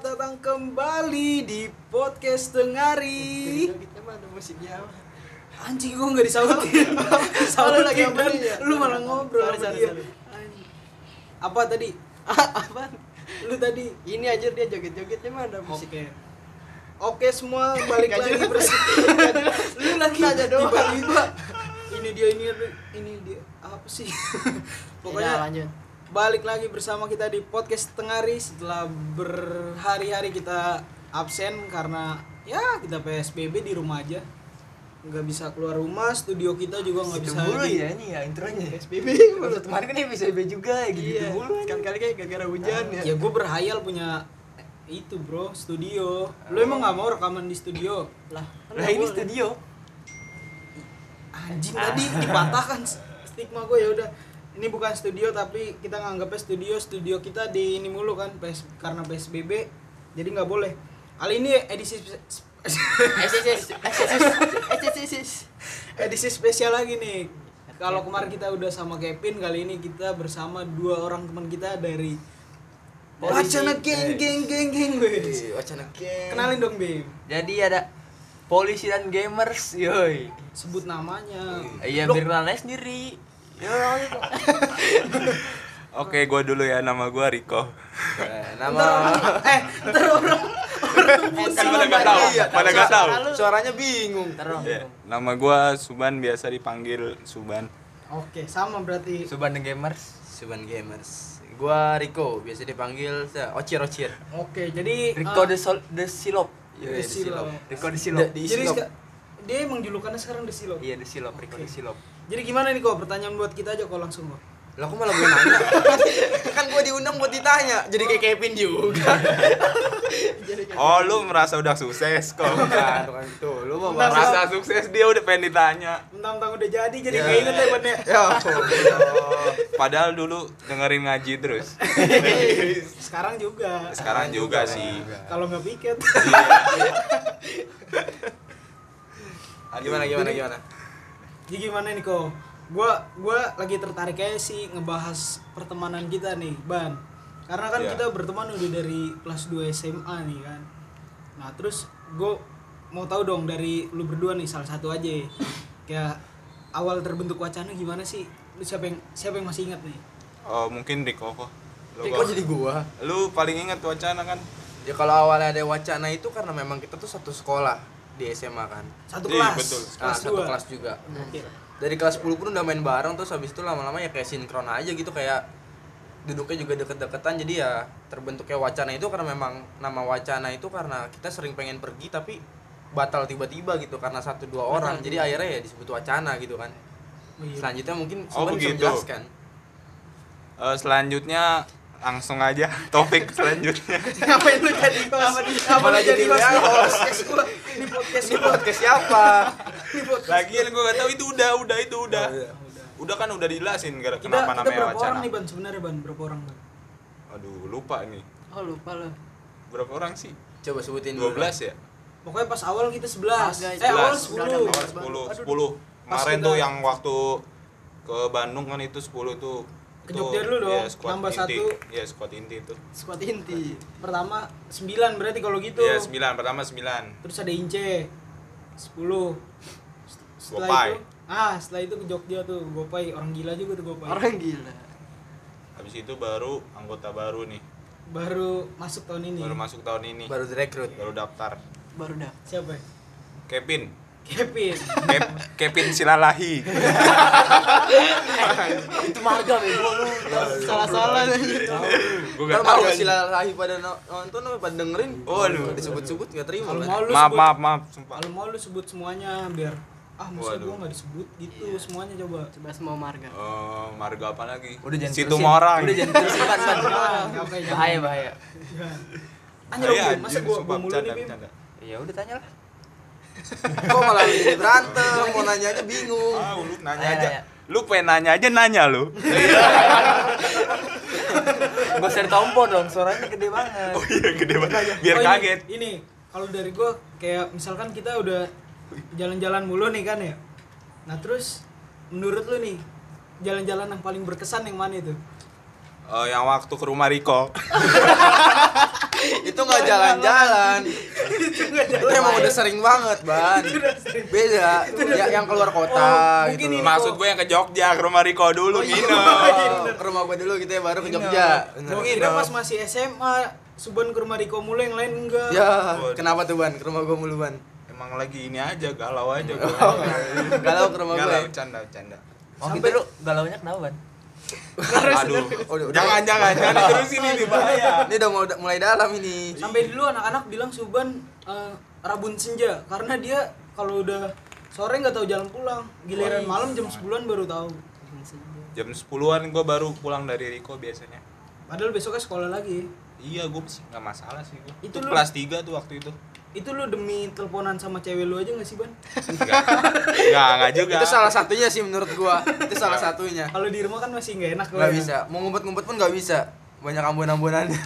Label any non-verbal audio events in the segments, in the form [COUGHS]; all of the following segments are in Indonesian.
Selamat datang kembali di podcast Tengari. Kita ada musiknya. Anjing gua nggak disautin. [LAUGHS] Sautin lagi kan. ya? Lu malah ngobrol Sorry, sama sorry. Apa tadi? [LAUGHS] Apaan? Lu tadi. Ini aja dia joget-jogetnya mah ada musik. Oke. Oke semua balik lagi bersama. [LAUGHS] Lu lagi Nanya doang. tiba-tiba. Ini dia ini ini dia apa sih? Pokoknya Pokoknya lanjut. Balik lagi bersama kita di podcast Tengari setelah berhari-hari kita absen karena ya kita PSBB di rumah aja. Nggak bisa keluar rumah studio kita juga nggak bisa dulu ya ini ya intronya SPB. Maksud [LAUGHS] kemarin kan PSBB juga ya gitu Iya. mulu Kan kali kayak gara-gara hujan ya. ya gue berhayal punya itu bro studio. Lu emang nggak mau rekaman di studio? Lah, kan Lah ini boleh. studio. Anjing tadi dipatahkan stigma gue ya udah ini bukan studio tapi kita nganggapnya studio studio kita di ini mulu kan PS, karena PSBB jadi nggak boleh. Kali ini edisi edisi spesial lagi nih. Kalau kemarin kita udah sama Kevin kali ini kita bersama dua orang teman kita dari Wacana geng geng geng geng wacana game kenalin dong Bim. Jadi ada polisi dan gamers yoi. Sebut namanya. Iya biar sendiri [LAUGHS] Oke, gua dulu ya nama gua Riko. Eh, nama eh ntar orang Kan pada nggak tahu, Iya, pada nggak tahu. suaranya bingung Terus. Ya, Nama gua Suban biasa dipanggil Suban. oke sama berarti Suban the gamers Suban Gamers. Gua Rico, biasa dipanggil ya, Ocir Ocir. oke jadi Rico eh, the sol the silop The Silop. Rico the silop Di jadi dia emang julukannya sekarang The Silop iya the silop Rico Oke. the silop jadi gimana nih kok pertanyaan buat kita aja kok langsung kok Lah aku malah gue nanya. [LAUGHS] kan gua diundang buat ditanya. Jadi kayak Kevin juga. [LAUGHS] Oh, lu merasa udah sukses kok. [LAUGHS] Bukan, bukan itu. Lu bahas. Merasa sukses dia udah pengen ditanya. mentang-mentang udah jadi jadi Ya. kayak inget ya ya padahal dulu dengerin ngaji terus. sekarang juga Sekarang juga sih. kalau nggak piket Gimana gimana gimana? Jadi gimana nih kok gua gua lagi tertarik aja sih ngebahas pertemanan kita nih ban karena kan Iya. kita berteman udah dari kelas 2 SMA nih kan nah terus gua mau tahu dong dari lu berdua nih salah satu aja kayak awal terbentuk wacana gimana sih lu siapa yang siapa yang masih ingat nih Oh, mungkin Riko kok. Lu, jadi gua? lu paling ingat wacana kan? Ya kalau awalnya ada wacana itu karena memang kita tuh satu sekolah di SMA kan. satu Iya, kelas betul. Nah, kelas satu dua kelas juga. Oke. Dari kelas 10 pun udah main bareng terus habis itu lama-lama ya kayak sinkron aja gitu kayak duduknya juga deket-deketan jadi ya terbentuknya wacana itu karena memang nama wacana itu karena kita sering pengen pergi tapi batal tiba-tiba gitu karena satu dua orang jadi akhirnya ya disebut wacana gitu kan Oh, iya. selanjutnya mungkin Oh, bisa begitu. menjelaskan Eh, selanjutnya langsung aja topik selanjutnya. ngapain lu jadi host ngapain lu jadi host ini podcast ini podcast siapa ini podcast Lagian gua gak tahu itu udah, udah itu udah. Oh, iya. Udah kan udah dijelasin gara kita kenapa kita namanya berapa wacana. orang nih ban sebenarnya ban berapa orang ban Aduh, lupa nih. Oh, lupa lu. Berapa orang sih? coba sebutin dulu 12 ya? pokoknya pas awal kita 11 Agak, eh awal 11. 10 Udah, Awal Aduh. 10, 10. Pas Kemarin kita- tuh yang waktu ke Bandung kan itu 10 tuh. Ke Jogja dulu dong, iya, squad nambah inti. satu. Iya, squad inti itu. squad inti pertama 9 berarti kalau gitu Iya, 9 pertama 9. terus ada Ince 10 setelah Gopai. itu ah setelah itu ke Jogja tuh Gopai orang gila juga tuh Gopai Orang gila. Habis itu baru anggota baru nih. baru masuk tahun ini Baru masuk tahun ini. baru direkrut Baru daftar. Baru dah. siapa ya? Kevin. Kevin Kep- Kevin Silalahi. [LAUGHS] Itu marga bego lu. Salah-salah Gua Ntar gak tahu. malu sila lagi pada no- nonton apa pada dengerin Waduh. disebut-sebut gak terima kalau mau lu Maaf, maaf, maaf, sumpah. kalau mau lu sebut semuanya biar ah masa Waduh. gua nggak disebut gitu Iya. semuanya coba Coba semua marga. Eh, marga apa lagi? udah jangan Situ. Morang. udah jangan terusin ngapain, jangan. bahaya bahaya Anjir, Iya, masa gua mulu nih ya udah tanya lah Kok malah jadi berantem, mau nanya aja bingung. Ah, lu nanya Ayo, aja. ayo. Lu pengen nanya aja nanya lu. gue share tompo dong suaranya gede banget Oh iya, gede banget. Biar Oh, kaget. Ini, kalau dari gua kayak misalkan kita udah jalan-jalan mulu nih kan ya. Nah, terus menurut lu nih jalan-jalan yang paling berkesan yang mana itu? Eh, yang waktu ke rumah Riko. [LAUGHS] itu nggak jalan-jalan. Itu emang udah sering banget ban. beda ya, yang keluar kota Oh, gitu mungkin loh. Maksud gue yang ke Jogja, ke rumah Riko dulu. Oh, [LAUGHS] ke rumah gua dulu gitu ya baru ke Jogja. Gue kira pas masih SMA Suban ke rumah Riko mulu yang lain enggak. Ya kenapa tuh ban? Ke rumah gua mulu ban. Emang lagi ini aja galau aja gue. [LAUGHS] galau ke rumah gua. Galau, canda, canda. Oh Sampai- gitu lu galaunya kenapa, Ban? Aduh. Oh, udah- Jangan, jangan, jangan terusin ini bahaya. ini udah mau mulai dalam ini. Sampai dulu anak-anak bilang Suban eh, rabun senja. Karena dia kalau udah sore nggak tahu jalan pulang. Giliran malam jam 10an baru tahu. Jam 10-an gue baru pulang dari Riko biasanya. Padahal besoknya sekolah lagi. Iya, gue sih nggak masalah sih gue. Itu Itu lu- kelas 3 tuh waktu itu. Itu lu demi teleponan sama cewek lu aja gak sih Ban? Enggak. Enggak, enggak juga. itu salah satunya sih menurut gua itu salah satunya Kalau di rumah kan masih nggak enak ya. bisa mau ngumpet-ngumpet pun nggak bisa banyak ambon-ambonannya [LAUGHS]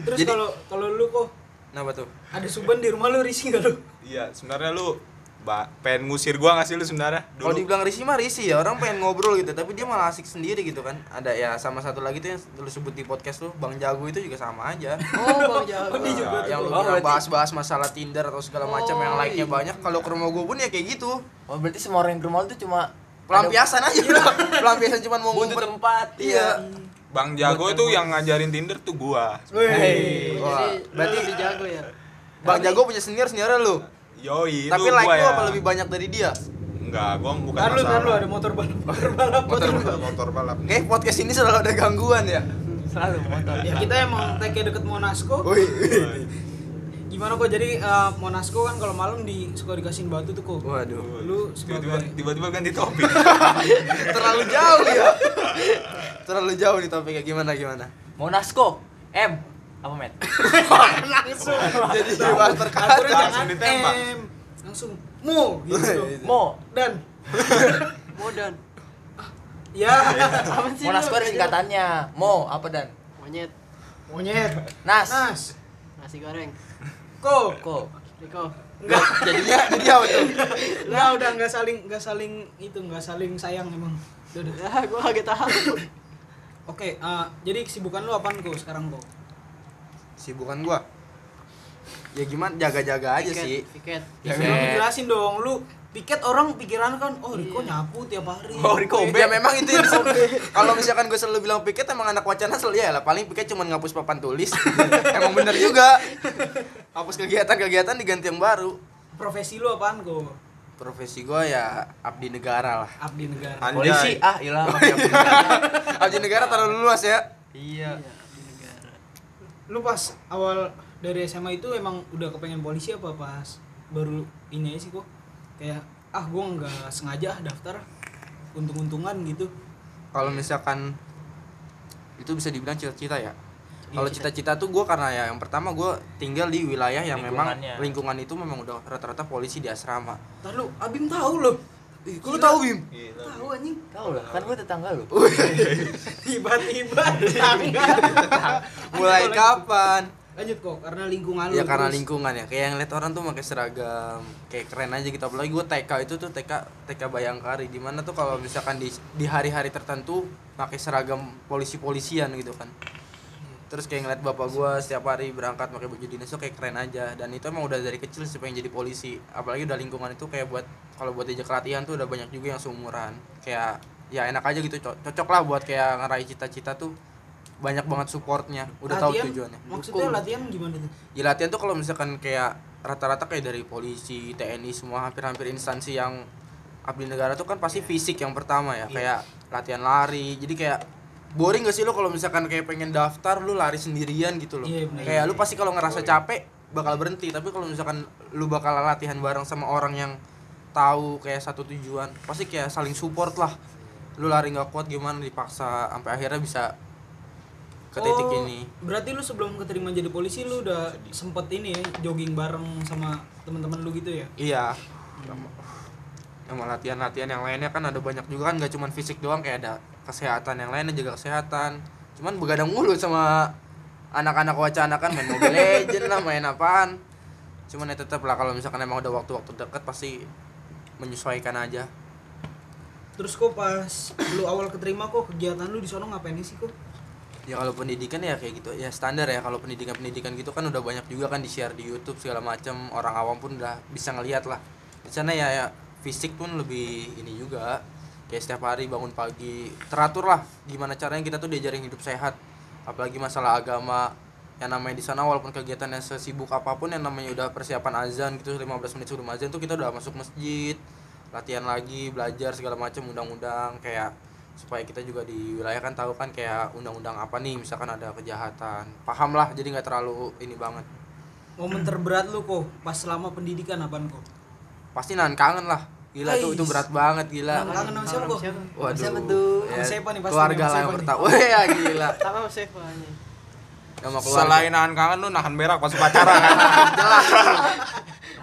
Terus Jadi- kalau kalau lu kok kenapa tuh ada Suban di rumah lu risih gak lu? Iya, sebenarnya lu ba pengen ngusir gua gak sih lu sebenarnya? Kalau dibilang risih mah risih ya orang pengen ngobrol gitu tapi dia malah asik sendiri gitu kan ada ya sama satu lagi tuh yang lu sebut di podcast lu Bang Jago itu juga sama aja [LAUGHS] Oh, Bang Jago. Oh, juga [LAUGHS] yang lu Oh, bilang berarti- bahas-bahas masalah Tinder atau segala macam yang Oh, like-nya iya. banyak kalau ke rumah gue pun ya kayak gitu Oh berarti semua orang yang ke rumah lu tuh cuma pelampiasan aja [LAUGHS] pelampiasan cuma mau butuh ngumpet tempat. iya Bang Jago tuh yang ngajarin Tinder tuh gua. Wih. Jadi berarti- jago ya. Bang Jago punya senior senior lu Yoi, itu tapi gua like lu ya. apa lebih banyak dari dia Enggak, gua bukan Kan lu, masalah. kan lu ada motor balap, motor balap, motor Motor balap. motor balap. Kayak podcast ini selalu ada gangguan ya. Selalu motor. Ya kita emang tag deket Monasco. Woi. Gimana kok jadi eh, Monasco kan kalau malam di suka dikasihin batu tuh kok. Waduh. Lu tiba-tiba sebagai tiba-tiba ganti topik. [LAUGHS] Terlalu jauh ya. Terlalu jauh nih topiknya gimana gimana. Monasco. M. Apa, Met? [LAUGHS] langsung. Jadi perkara. jangan Langsung ditembak. M. Langsung mo gitu. Mo. Dan Modan. [LAUGHS] ya Apa sih? Monasco lu? ada singkatannya. Mo apa dan? Monyet. monyet. Nas. Nas. Nasi goreng. Ko. Ko. Riko. Enggak. Jadinya jadi apa tuh? [LAUGHS] Enggak udah enggak saling enggak saling itu enggak saling sayang emang. Udah, udah. Ya, gua kaget tahu. Oke, eh, jadi kesibukan lu apaan kok sekarang kok? Sibukan gua. Ya gimana jaga-jaga aja Piket, sih. Piket. Ya Piket. lu jelasin dong, lu piket orang pikiran kan, oh Riko Iya. nyapu tiap hari. Oh, Riko Ya memang itu yang disebut. Kalau misalkan gue selalu bilang piket emang anak wacana selalu ya lah paling piket cuma ngapus papan tulis. [LAUGHS] emang bener juga. Hapus kegiatan-kegiatan diganti yang baru. Profesi lu apaan kok? Profesi gua ya abdi negara lah. Abdi negara. Anjay. Polisi. Ah, ilah. abdi negara terlalu luas ya. Iya. Lu pas awal dari SMA itu emang udah kepengen polisi apa pas baru ini aja sih kok? Kayak ah gua nggak sengaja ah daftar untung-untungan gitu. Kalau misalkan itu bisa dibilang cita-cita ya. Iya, Kalau cita-cita tuh gue karena ya yang pertama gue tinggal di wilayah yang memang lingkungan itu memang udah rata-rata polisi di asrama. Ntar lu Abim tahu loh. Ih, kok lu tahu Bim? Gila. Tahu anjing. Tahu lah, kan gue tetangga lu. [LAUGHS] Tiba-tiba tetangga. [LAUGHS] Mulai kapan? Lanjut kok karena lingkungan lu. Ya karena terus. lingkungan ya. Kayak yang lihat orang tuh pakai seragam, kayak keren aja gitu. Apalagi gue TK itu tuh TK TK Bayangkari. Di mana tuh kalau misalkan di di hari-hari tertentu pakai seragam polisi-polisian gitu kan. Terus kayak ngeliat bapak gue setiap hari berangkat pakai baju dinas tuh kayak keren aja. Dan itu emang udah dari kecil sih pengen jadi polisi. Apalagi udah lingkungan itu kayak buat kalau buat diajak latihan tuh udah banyak juga yang seumuran. Kayak ya enak aja gitu co- cocok lah buat kayak ngeraih cita-cita tuh banyak banget supportnya udah tahu Latihan, tujuannya Maksudnya Dukung. latihan gimana tuh? ya latihan tuh kalau misalkan kayak rata-rata kayak dari polisi TNI semua hampir-hampir instansi yang abdi negara tuh kan pasti fisik yang pertama ya kayak latihan lari jadi kayak boring gak sih lo kalau misalkan kayak pengen daftar lu lari sendirian gitu loh Iya, bener. kayak lu pasti kalau ngerasa capek bakal berhenti. Tapi kalau misalkan lu bakal latihan bareng sama orang yang tahu kayak satu tujuan pasti kayak saling support lah. Lu lari nggak kuat gimana dipaksa sampai akhirnya bisa ke titik Oh, ini. Berarti lu sebelum keterima jadi polisi lu udah sempet ini ya jogging bareng sama teman-teman lu gitu ya? Iya. Sama latihan-latihan yang lainnya kan ada banyak juga kan nggak cuma fisik doang kayak ada kesehatan yang lainnya juga kesehatan. Cuman begadang mulu sama anak-anak wacana kan main Mobile Legend lah, main apaan. Cuman ya tetap lah kalau misalkan emang udah waktu-waktu deket pasti menyesuaikan aja. Terus kok pas lu awal keterima kok kegiatan lu di sono ngapain sih kok? Ya kalau pendidikan ya kayak gitu ya standar ya kalau pendidikan pendidikan gitu kan udah banyak juga kan di share di YouTube segala macam orang awam pun udah bisa ngelihat lah di sana ya, ya fisik pun lebih ini juga kayak setiap hari bangun pagi teratur lah gimana caranya kita tuh diajarin hidup sehat. Apalagi masalah agama yang namanya di sana walaupun kegiatannya sesibuk apa pun yang namanya udah persiapan azan gitu 15 menit sebelum azan tuh kita udah masuk masjid latihan lagi belajar segala macam undang-undang kayak supaya kita juga di wilayah kan tahu kan kayak undang-undang apa nih misalkan ada kejahatan. Paham lah jadi nggak terlalu ini banget. Momen terberat lu kok pas selama pendidikan apaan kok pasti nahan kangen lah gila tuh itu berat banget gila. Kangen sama siapa waduh Siapa tuh? ya, Sama siapa nih pasti keluarga lah yang siapa pertama. [LAUGHS] Wah ya gila. [LAUGHS] Sama Sefa nih. sama keluarga. Selain nahan kangen lu nahan berak pas pacaran kan. [LAUGHS] jelas.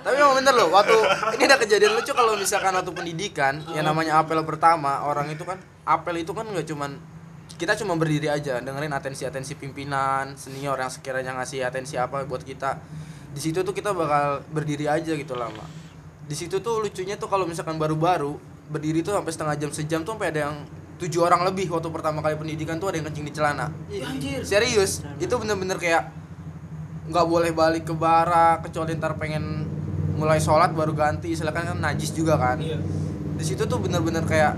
Tapi emang bener loh waktu ini ada kejadian lucu kalau misalkan waktu pendidikan yang namanya apel pertama orang itu kan apel itu kan nggak cuman kita cuma berdiri aja dengerin atensi atensi pimpinan senior yang sekiranya ngasih atensi apa buat kita. Di situ tuh kita bakal berdiri aja gitu lama di situ tuh lucunya tuh kalau misalkan baru-baru berdiri tuh sampai setengah jam sejam tuh sampai ada yang tujuh orang lebih waktu pertama kali pendidikan tuh ada yang kencing di celana. Iya, anjir. Serius itu bener-bener kayak nggak boleh balik ke barak kecuali ntar pengen mulai sholat baru ganti silakan kan najis juga kan. Iya. Di situ tuh bener-bener kayak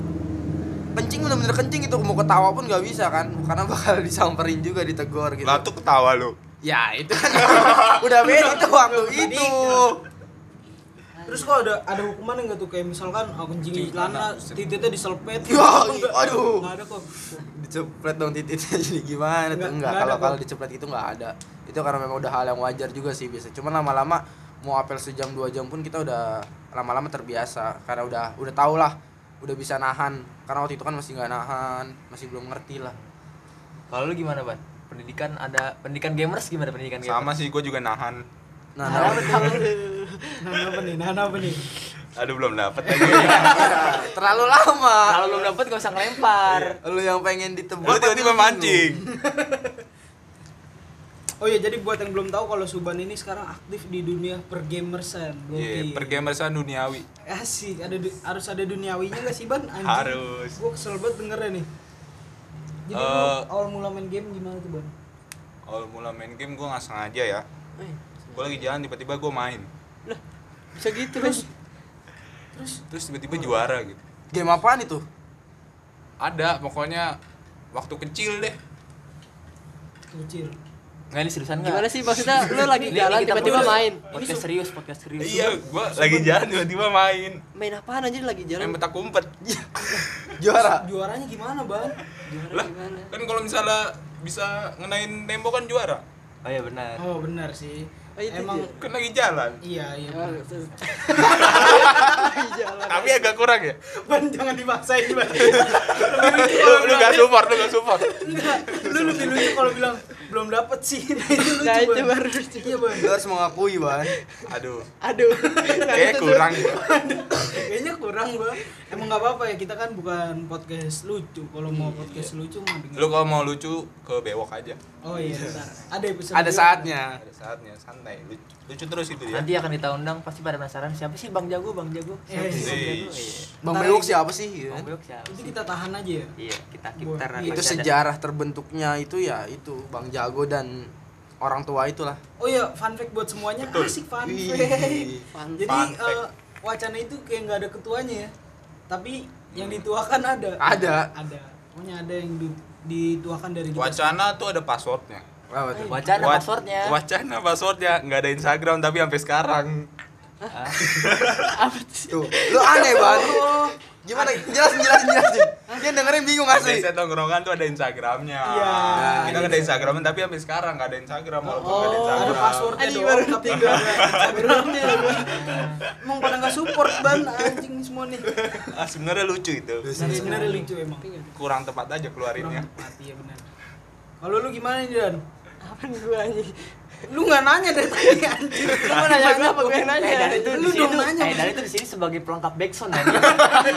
kencing bener-bener kencing itu mau ketawa pun nggak bisa kan karena bakal [LAUGHS] disamperin juga ditegur gitu. Lah tuh ketawa lu. ya itu kan [LAUGHS] udah beda itu waktu itu terus kok ada ada hukuman enggak tuh? Kayak misalkan aku kencing di celana titiknya diselpet. Ya, Enggak, aduh. enggak ada kok. Diceplet dong titiknya [LAUGHS] jadi gimana tuh? Nggak- enggak kalau kalau diceplet itu nggak ada. Itu karena memang udah hal yang wajar juga sih biasa. Cuman lama-lama mau apel sejam dua jam pun kita udah lama-lama terbiasa. Karena udah udah tau lah udah bisa nahan. Karena waktu itu kan masih nggak nahan masih belum ngerti lah. Kalau lu gimana, Ban? Pendidikan ada pendidikan gamers gimana pendidikan gamers? Sama sih gue juga nahan. Nah, Nah, nah, nah apa nih nah apa nih Aduh belum dapet lagi. [LAUGHS] terlalu lama Kalau belum dapet gak usah ngelempar. lu yang pengen ditebak Lu tiba-tiba mancing. [LAUGHS] oh iya jadi buat yang belum tahu kalau Suban ini sekarang aktif di dunia pergamersan Iya, pergamersan duniawi. asik ada du- harus ada duniawinya gak sih ban anjing Harus. gua kesel banget dengernya nih jadi lu Eh. awal mula main game gimana tuh ban Kalau mulai main game gue nggak sengaja ya. Eh, Gue lagi jalan tiba-tiba gue main. bisa gitu terus. terus Terus tiba-tiba juara gitu. game apaan itu Ada pokoknya waktu kecil deh. kecil Nggak ini seriusan nggak? Gimana sih maksudnya lu lagi Ini- jalan tiba-tiba main. Podcast serius, podcast serius. Iya, gue lagi jalan tiba-tiba main. Main apaan anjir lagi Main jalan? petak umpet. [LAUGHS] juara juaranya gimana ban Juara Lah, gimana? kan kalau misalnya bisa ngenain tembok kan juara. Oh iya benar. oh benar sih Oh, emang dia. Kan lagi jalan. iya iya Oh, terus. [LAUGHS] Tapi agak kurang ya. ban jangan dipaksain ban [LAUGHS] Lu lu gak support, lu gak support. Enggak, lu lebih lucu kalau bilang belum dapet sih [LAUGHS] nah itu lucu Nah, itu baru lucu. iya ban lu harus mengakui ban Aduh, Aduh. kayak kurang. kayaknya kurang bang emang nggak apa-apa ya kita kan bukan podcast lucu kalau mau podcast lucu mah. Lu kalau mau lucu ke bewok aja. oh iya bentar ada episode ada saatnya Ada saatnya santai. Lucu, lucu terus itu ya. Nanti akan kita undang pasti pada penasaran siapa sih Bang Jago, Bang Jago. Siapa sih Bang Jago? Iya. bang Bewok siapa sih gitu Bang kan? Beok siapa? itu sih? kita tahan aja ya Iya, kita kita iya. itu sejarah terbentuknya itu ya itu bang jago dan orang tua itulah oh iya fun fact buat semuanya Betul. asik fun Wih. fact Fun jadi Fun fact. eh, wacana itu kayak nggak ada ketuanya ya tapi yang dituakan ada Ada. ada pokoknya ada yang di- dituakan dari kita Wacana tuh ada passwordnya. Apa tuh? Wacana Wa- passwordnya. Wacana passwordnya nggak ada Instagram tapi sampai sekarang. Ah, Apa sih? Tuh, lu aneh banget. Gimana? Jelasin, jelasin, jelasin. Dia dengerin bingung asli. Biasanya tongkrongan tuh ada Instagramnya. Iya. Kita nggak ada Instagram tapi sampai sekarang nggak ada Instagram walaupun nggak ada Oh, ada Instagram. passwordnya Anjing, doang baru tapi nggak ada Instagramnya emang pada nggak support ban anjing semua nih Ah, sebenarnya lucu itu. sebenarnya lucu emang Kurang tepat aja keluarinnya. kurang tepat ya benar kalau lu gimana nih dan Apa nih gua anjing? lu nggak nanya dari tadi anjing Lu mau nanya apa gue yang nanya? Eh, dari itu Lu dong nanya, eh, dari itu di sini sebagai pelengkap backsound kan. [LAUGHS]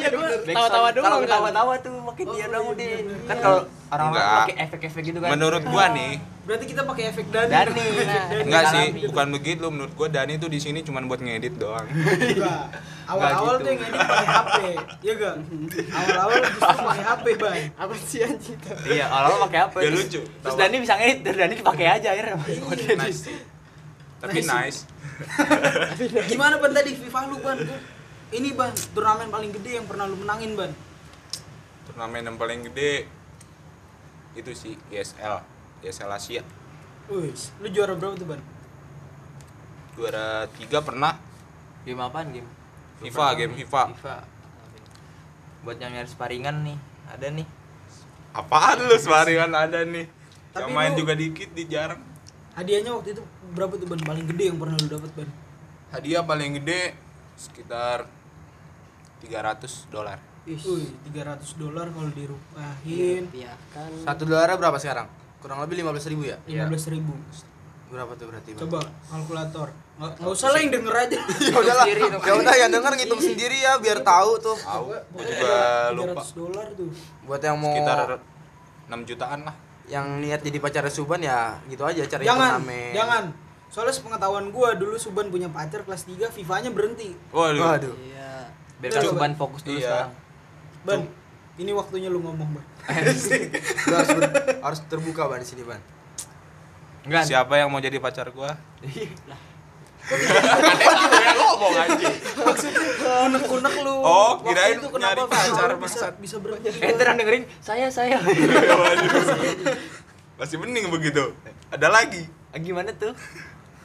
Iya, tawa-tawa doang. Kalau kan? ketawa-tawa tuh makin Oh, dia iya, dong iya, deh. Kan kalau orang-orang pakai efek-efek gitu kan. Menurut gua nih, Berarti kita pakai efek Dani. Dani. Nah. Dani. Enggak sih, gitu. bukan begitu menurut gua Dani tuh di sini cuma buat ngedit doang. Awal-awal gitu. tuh yang edit pakai HP. Ya enggak? Awal-awal justru pakai HP, Bang. Apa sih anjing? Iya, awal pakai apa? Ya Terus- lucu. Terus Dani bisa ngedit, dan Dani dipakai aja akhirnya. nice sih. Tapi nice. Gimana Ban tadi FIFA lu, Ban? Ini Ban, turnamen paling gede yang pernah lu menangin, Ban. Turnamen yang paling gede itu sih ISL, ISL Asia. Wih, lu juara berapa tuh, Ban? Juara tiga pernah Game apaan game? FIFA, game FIFA. FIFA. Buat yang nyari sparingan nih, ada nih. Apaan lu semaringan ada nih? Tapi yang main lu- juga dikit di jarang. Hadiahnya waktu itu berapa tuh, Ban? Paling gede yang pernah lu dapat, Ban? Hadiah paling gede sekitar 300 dolar. Wih, 300 dolar kalau dirupahin Iya kan. Satu dolar berapa sekarang? Kurang lebih 15 ribu ya? 15 ribu. Berapa tuh berarti? Bang? Coba kalkulator. Nggak, nggak usah lah yang denger aja. [LAUGHS] ya udahlah. Dong. Ya udah yang denger ngitung sendiri ya biar tahu tuh. Tahu, Pokoknya juga lupa. 300 dolar tuh. Buat yang mau Sekitar 6 jutaan lah. yang niat jadi pacar Suban ya gitu aja cari Jangan, turnamen. jangan. Soalnya sepengetahuan gua dulu Suban punya pacar kelas 3, FIFA-nya berhenti. Waduh. Waduh. Iya. Biar. Suban fokus dulu Iya. sekarang. Ban, ini waktunya lu ngomong, Ban. Lu harus ber- harus terbuka ban di sini ban. Enggak. Siapa yang mau jadi pacar gua? Unek-unek lu. Oh, kirain itu kenapa nyari pacar, lu bisa bisa berhenti? Eh, ntar yang dengerin saya saya. [LAUGHS] Masih mending begitu. Ada lagi. Ah, Gimana tuh?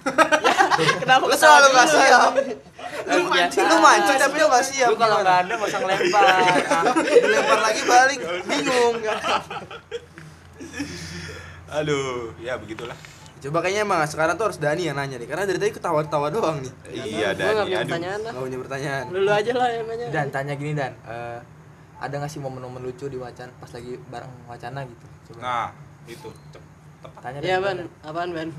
[LAUGHS] [LAUGHS] Kenapa Lu selalu nggak siap. Lu mancing, Lu mancing tapi lu nggak siap. Lu kalau nggak ada nggak usah ngelempar. [LAUGHS] dilempar lagi balik bingung. [LAUGHS] Aduh, ya begitulah. Coba kayaknya emang sekarang tuh harus Dani yang nanya nih karena dari tadi ketawa-ketawa doang nih. Iya, Gua nggak Dani. punya pertanyaan lah. Gak punya pertanyaan. Lu aja lah yang nanya. Dan tanya gini Dan, eh, ada nggak sih momen-momen lucu di wacana pas lagi bareng wacana gitu? Coba. Nah, itu. Tep- Tepat. tanya Iya, Ban. Apaan, Ban?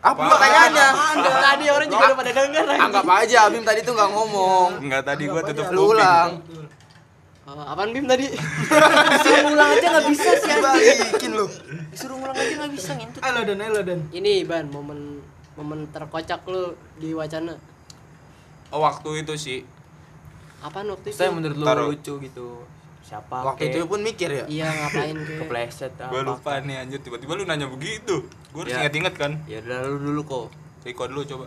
Apa pertanyaannya? Tadi orang juga udah pada denger lagi. Anggap aja Abim tadi tuh nggak ngomong. Enggak tadi gua tutup Lu ulang. Oh, apaan Bim tadi? [LAUGHS] Disuruh ngulang aja nggak bisa sih anjing. Balikin lu. Disuruh ngulang aja nggak bisa ngintut. Ayo dan ayo dan. Ini, Ban, momen momen terkocak lu di wacana. Oh, waktu itu sih Apaan waktu itu? Saya menurut lu lucu gitu. Siapa? Waktu itu pun mikir ya. Iya, ngapain [LAUGHS] ke? kepleset gua apa, lupa nih anjir tiba-tiba lu nanya begitu. Gua harus Ya. inget-inget kan. Ya udah lu dulu kok. Riko dulu coba.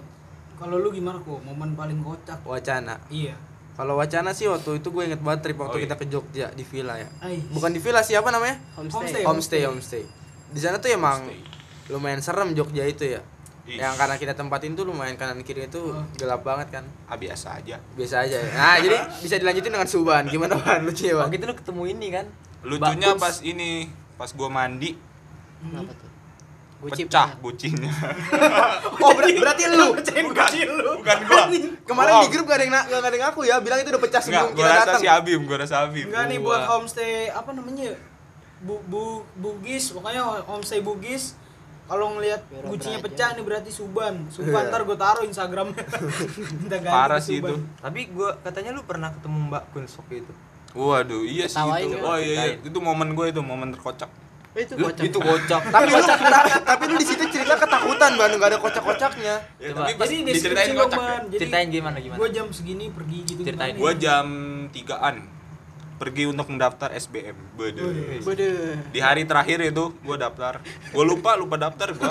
Kalau lu gimana kok? Momen paling kocak. Wacana. Iya. Kalau wacana sih waktu itu gue inget banget trip waktu Oh, iya. kita ke Jogja di villa ya. Bukan di villa siapa namanya? Homestay. Homestay. Homestay, homestay. Di sana tuh emang Homestay. lumayan serem Jogja itu ya. Ih. Yang karena kita tempatin tuh lumayan kanan kiri itu Oh. gelap banget kan. Ah, biasa aja. Biasa aja ya. Nah, jadi [LAUGHS] bisa dilanjutin dengan Suban. Gimana Ban? Lucu ya? Waktu itu lu ketemu ini kan? Lucunya Mbak Kuns. pas ini, pas gua mandi Kenapa tuh? Guci pecah bucinya. [LAUGHS] Oh, ber- berarti lu. bukan, bukan gua. Kemarin di grup gak ada yang gak ada yang ngaku ya, bilang itu udah pecah sebelum gua kita rasa datang. si Abim, gua rasa Abim. Enggak nih Gua. buat homestay apa namanya? Bu, bu Bugis, pokoknya homestay Bugis. Kalau ngelihat gucinya pecah nih berarti Suban. Suban Iya. ntar gue taruh [LAUGHS] ganti Parah sih itu. Tapi gua katanya lu pernah ketemu Mbak Kun waktu itu. Waduh, iya sih Ketawain itu. Oh iya, iya. Itu momen gue itu, momen terkocak. Oh, itu Lu, kocak. itu kocak. [LAUGHS] Tapi lu ta- tapi lu di situ cerita ketakutan, Ban, gak ada kocak-kocaknya. Ya, Coba. tapi pas Jadi diceritain kocak. Jadi Ceritain gimana gimana? Gue jam segini pergi gitu Ceritain. Gua nih? jam 3-an pergi untuk mendaftar SBM. Bede. Waduh. Di hari terakhir itu gua daftar. Gua lupa lupa daftar gua.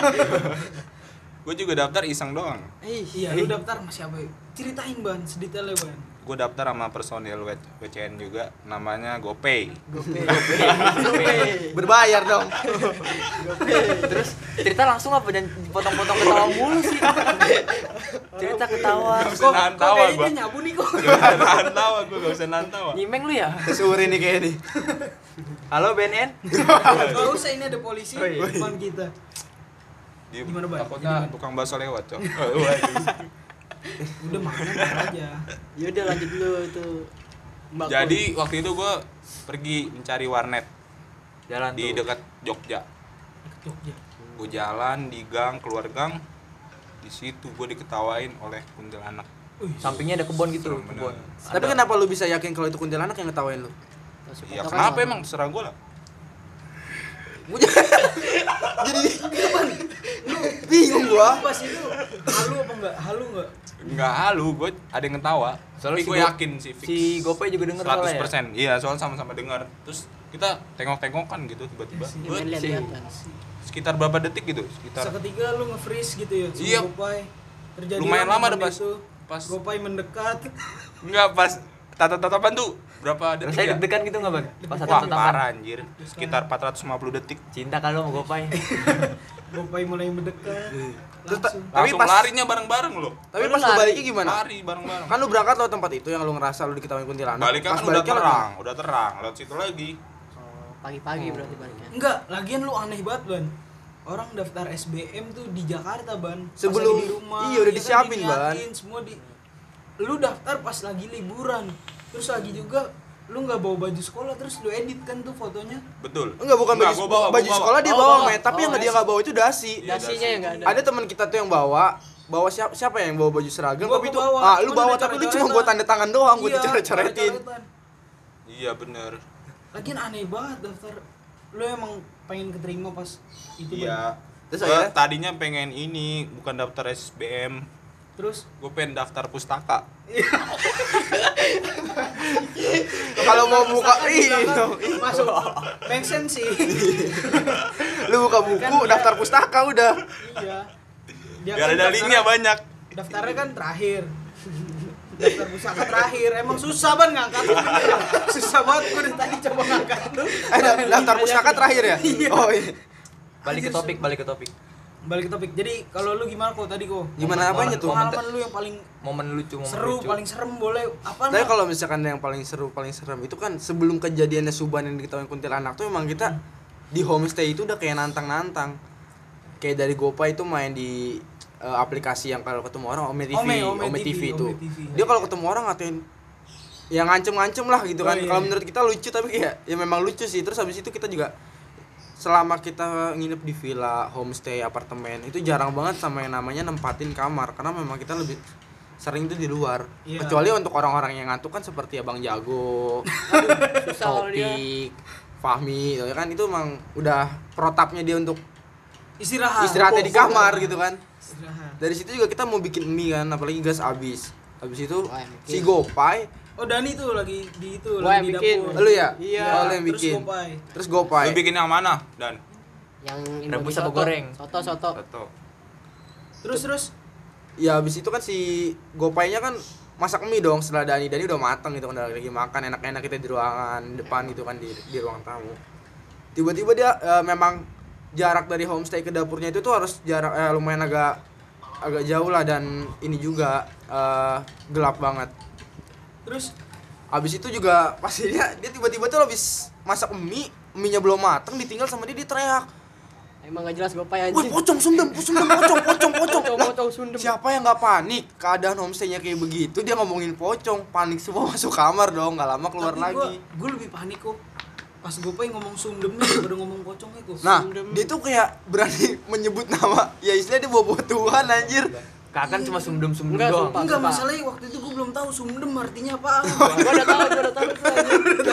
[LAUGHS] gua juga daftar iseng doang. Eh, Iya, lu daftar sama siapa? Ceritain ban, sedetailnya ban. Gue daftar sama personil W- WCN juga namanya GoPay. [LAUGHS] Berbayar dong. Terus cerita langsung apa dan potong-potong ketawa mulu sih. cerita ketawa. Gak usah nahan tawa kayaknya gua. dia nyabu nih kok. Gak usah nahan tawa gua, gak usah nahan tawa. Nyimeng lu ya? Sore nih kayak nih. Halo BNN. Gak usah ini ada polisi Oh, iya. depan kita. Dia Gimana? Takutnya tukang bakso lewat, Cok. [LAUGHS] Udah makan aja. Ya udah lanjut dulu itu. Mbak Jadi waktu itu gua pergi mencari warnet Jalan di tuh. dekat Jogja. Jogja. Gue jalan di gang, keluar gang. Di situ gue diketawain oleh kuntilanak. Sampingnya ada kebun gitu, kebun. Tapi kenapa lu bisa yakin kalau itu kuntilanak yang ngetawain lu? Ya kenapa emang terserah gue lah. Gua jadi jadi bingung gua pas itu halu apa enggak halu enggak Enggak halu, gue ada yang ketawa. Soalnya si gue yakin sih fix. Si Gopay juga denger soalnya ya. 100%. Iya, soalnya sama-sama dengar. Terus kita tengok-tengokan gitu tiba-tiba. Lihat-lihatan. sekitar berapa detik gitu? Sekitar seketika lu nge-freeze gitu ya Iya. Gopay terjadi Lumayan lama deh pas- itu pas- Gopay mendekat enggak pas tata-tatapan tuh berapa detik Rasanya ya? deg-degan gitu nggak bang? Pas satu Wah, tatapan. parah anjir. Sekitar 450 detik. Cinta kalau sama Gopay. [LAUGHS] Gopay mulai mendekat Terus ta- langsung Tapi Langsung pas- larinya bareng-bareng loh. tapi pas lu baliknya gimana Lari bareng-bareng. kan lu berangkat lo tempat itu yang lu ngerasa lu diketahui kuntilanak Baliknya pas kan udah terang, udah terang. Lewat situ lagi. Oh, Pagi-pagi berarti baliknya. enggak lagian lu aneh banget ban orang daftar SBM tuh di Jakarta ban Pas Sebelum- di rumah iya, udah ya kan, disiapin, diniatin, semua di lu daftar pas lagi liburan terus lagi juga lu nggak bawa baju sekolah terus lu edit kan tuh fotonya Betul. enggak bukan baju, gua bawa, baju gua bawa. sekolah dia Oh, bawa bawa. met tapi Oh, yang dia nggak bawa itu dasi Iya, Dasinya yang nggak ada. ada teman kita tuh yang bawa bawa siapa siapa yang bawa baju seragam Gua- tapi gua itu bawa, ah lu bawa tapi lu cuma buat tanda tangan doang buat Iya, dicoret-coretin. Iya bener. lagian aneh banget daftar lu emang pengen keterima pas itu. Iya. Terus Gua tadinya pengen ini bukan daftar SBM, terus gue pengen daftar pustaka. Kalau mau buka belakang. Masuk. Make sense sih. Lu buka buku Kan dia- daftar pustaka udah. Iya. Dia Biar kan ada daftar- linknya banyak. daftarnya kan terakhir. Daftar pusaka terakhir. Emang susah banget ngangkat susah banget gue dari tadi coba ngangkat tuh. Eh da- daftar pustaka terakhir ya? Iya. oh iya. Balik ke topik, balik ke topik. Balik ke topik jadi kalau lu gimana kok tadi kok gimana apanya tuh pengalaman lu yang paling Momen lucu, momen seru lucu. paling serem boleh apa Tapi kalau misalkan yang paling seru, paling serem itu kan sebelum kejadiannya Suban yang diketahui kuntilanak tuh emang kita di homestay itu udah kayak nantang-nantang. Kayak dari Gopa itu main di eh, aplikasi yang kalau ketemu orang Ome TV, Ome, Ome, Ome TV, TV, itu. Ome TV. Dia kalau ketemu orang ngatain yang ngancem-ngancem lah gitu kan. Oh, iya, Kalau iya. menurut kita lucu tapi kayak ya memang lucu sih. Terus habis itu kita juga selama kita nginep di villa, homestay, apartemen itu jarang banget sama yang namanya nempatin kamar karena memang kita lebih sering itu di luar. Iya. Kecuali untuk orang-orang yang ngantuk kan seperti Abang Jago. [LAUGHS] Topik, Fahmi, ya kan itu emang udah protapnya dia untuk istirahat istirahatnya di kamar gitu kan. istirahat Dari situ juga kita mau bikin mie kan, apalagi gas habis. Habis itu yang si. Gopay, oh Dani tuh lagi di itu Gua lagi yang di bikin. dapur lu ya? Iya. Oh, lu yang terus bikin. Gopay. Terus Gopay. Lu bikin yang mana? Dan Yang Rebus Indomie apa soto. goreng? Soto, soto. Betul. terus terus Ya habis itu kan si Gopaynya kan masak mie dong setelah Dani Dani udah matang gitu kan udah lagi makan enak-enak kita di ruangan depan gitu kan di di ruang tamu tiba-tiba dia eh, memang jarak dari homestay ke dapurnya itu tuh harus jarak eh, lumayan agak agak jauh lah dan ini juga eh, gelap banget terus habis itu juga pasti dia dia tiba-tiba tuh habis masak mie mie nya belum matang ditinggal sama dia dia teriak Emang gak jelas Gopay Wih anjing. pocong sundem, sundem pocong, pocong, pocong. Pocong, pocong, sundem. Siapa yang nggak panik? Keadaan homestaynya kayak begitu, dia ngomongin pocong, panik semua [LAUGHS] masuk kamar dong, nggak lama keluar tapi lagi. gue lebih panik kok pas Gopay ngomong sundemnya daripada ngomong pocongnya kok Nah, Sundem. dia tuh kayak berani [LAUGHS] menyebut nama, ya istilahnya dia bawa Tuhan anjir. Kakak cuma sumdem-sumdem Enggak, doang. sumpah. enggak masalahnya waktu itu gue belum tahu sundem artinya apa [LAUGHS] Gua udah tahu, gua udah tahu.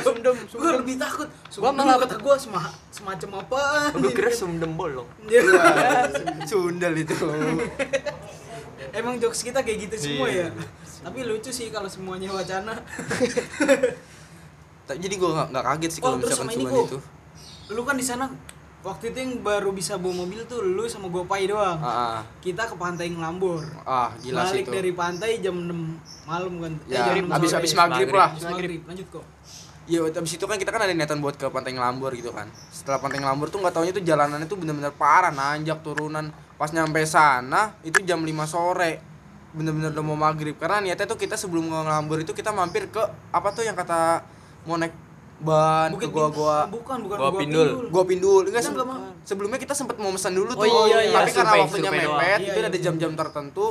Sundem, gue sundem. lebih takut Gua sundem malah- kata gue sema- semacam apa Gue kira sumdem bolong. [LAUGHS] Sundel itu. [LAUGHS] emang jokes kita kayak gitu semua Iya. ya tapi lucu sih kalau semuanya wacana Jadi gua nggak kaget sih Oh, kalau terus misalkan sama ini, Tuhan Ko. itu. lu kan di sana waktu itu yang baru bisa bawa mobil tuh lu sama Gopay doang Ah, ah, kita ke pantai Ngelambur ah gila balik itu. dari pantai jam 6 malam kan Ya, jam 6 habis sore. habis maghrib lah. Maghrib lanjut kok Ya, habis itu kan kita kan ada niatan buat ke Pantai Ngelambur gitu kan. Setelah Pantai Ngelambur tuh nggak taunya tuh jalanannya tuh bener-bener parah, nanjak turunan. Pas nyampe sana itu jam 5 sore. Bener-bener udah mau maghrib. Karena niatnya tuh kita sebelum Ngelambur itu kita mampir ke apa tuh yang kata mau naik ban ke gua-gua bukan bukan Gua Pindul. gua pindul. Enggak se- sebelumnya kita sempat mau pesan dulu Oh tuh. iya, iya. tapi karena Survei, waktunya mepet Iya, itu iya, ada iya. jam-jam tertentu.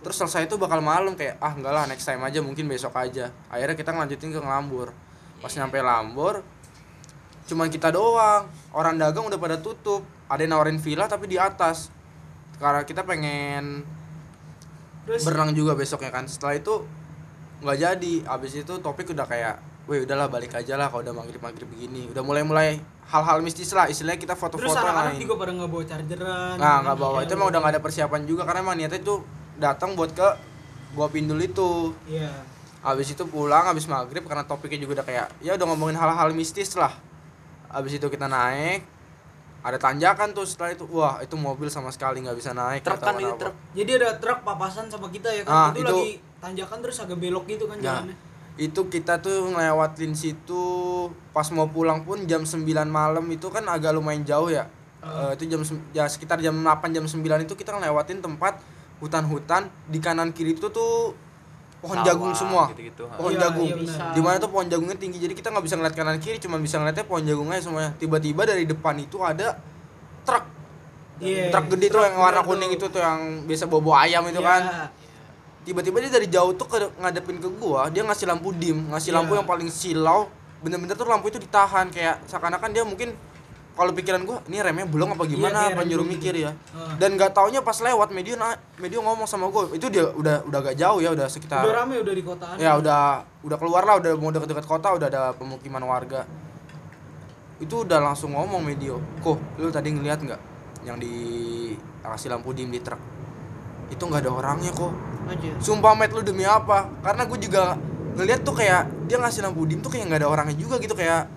Terus selesai itu bakal malam kayak ah enggak lah next time aja mungkin besok aja. Akhirnya kita ngelanjutin ke Ngelambur. Pas nyampe Lambur cuman kita doang. Orang dagang udah pada tutup. Ada yang nawarin villa tapi di atas. Karena kita pengen terus? berenang juga besoknya kan. Setelah itu nggak jadi. Abis itu topik udah kayak weh udahlah balik aja lah kalau udah maghrib maghrib begini. Udah mulai mulai hal-hal mistis lah istilahnya kita terus foto-foto anak-anak lain. juga pada nggak bawa chargeran nah nggak bawa. Itu emang udah nggak ada persiapan juga karena emang niatnya itu datang buat ke gua pindul itu. Iya. Habis itu pulang habis maghrib karena topiknya juga udah kayak ya udah ngomongin hal-hal mistis lah. Habis itu kita naik ada tanjakan tuh setelah itu. Wah itu mobil sama sekali nggak bisa naik Truk kan itu truk. jadi ada truk papasan sama kita ya kan? Ah, itu, itu- lagi tanjakan terus agak belok gitu kan Nah, jalannya itu kita tuh ngelewatin situ pas mau pulang pun jam 9 malam itu kan agak lumayan jauh ya. Eh, itu jam ya sekitar jam 8 jam 9 itu kita ngelewatin tempat hutan-hutan di kanan kiri itu tuh pohon Sawah, jagung semua. gitu-gitu, ha. Pohon Iya, jagung. iya benar. Di mana tuh pohon jagungnya tinggi jadi kita nggak bisa ngeliat kanan kiri cuma bisa ngeliatnya pohon jagungnya semuanya. Tiba-tiba dari depan itu ada truk. Iya, truk gede tuh truk yang warna kuning tuh. itu tuh yang biasa bawa ayam itu Iya. kan tiba-tiba dia dari jauh tuh ke ngadepin ke gua dia ngasih lampu dim ngasih lampu Iya. yang paling silau. Bener-bener tuh lampu itu ditahan kayak seakan-akan dia mungkin kalau pikiran gua ini remnya belum apa gimana? Iya, apa nyuruh belum mikir gitu. ya. Ah. dan nggak taunya pas lewat medio na medio ngomong sama gua. Itu dia udah udah gak jauh ya udah sekitar udah rame udah di kotaan ya udah udah keluar lah udah mau deket-deket kota udah ada pemukiman warga. Itu udah langsung ngomong medio kok lu tadi ngeliat nggak yang di kasih lampu dim di truk itu nggak ada orangnya kok aja sumpah met lu demi apa karena gue juga ngeliat tuh kayak dia ngasih lampu dim tuh kayak nggak ada orangnya juga gitu kayak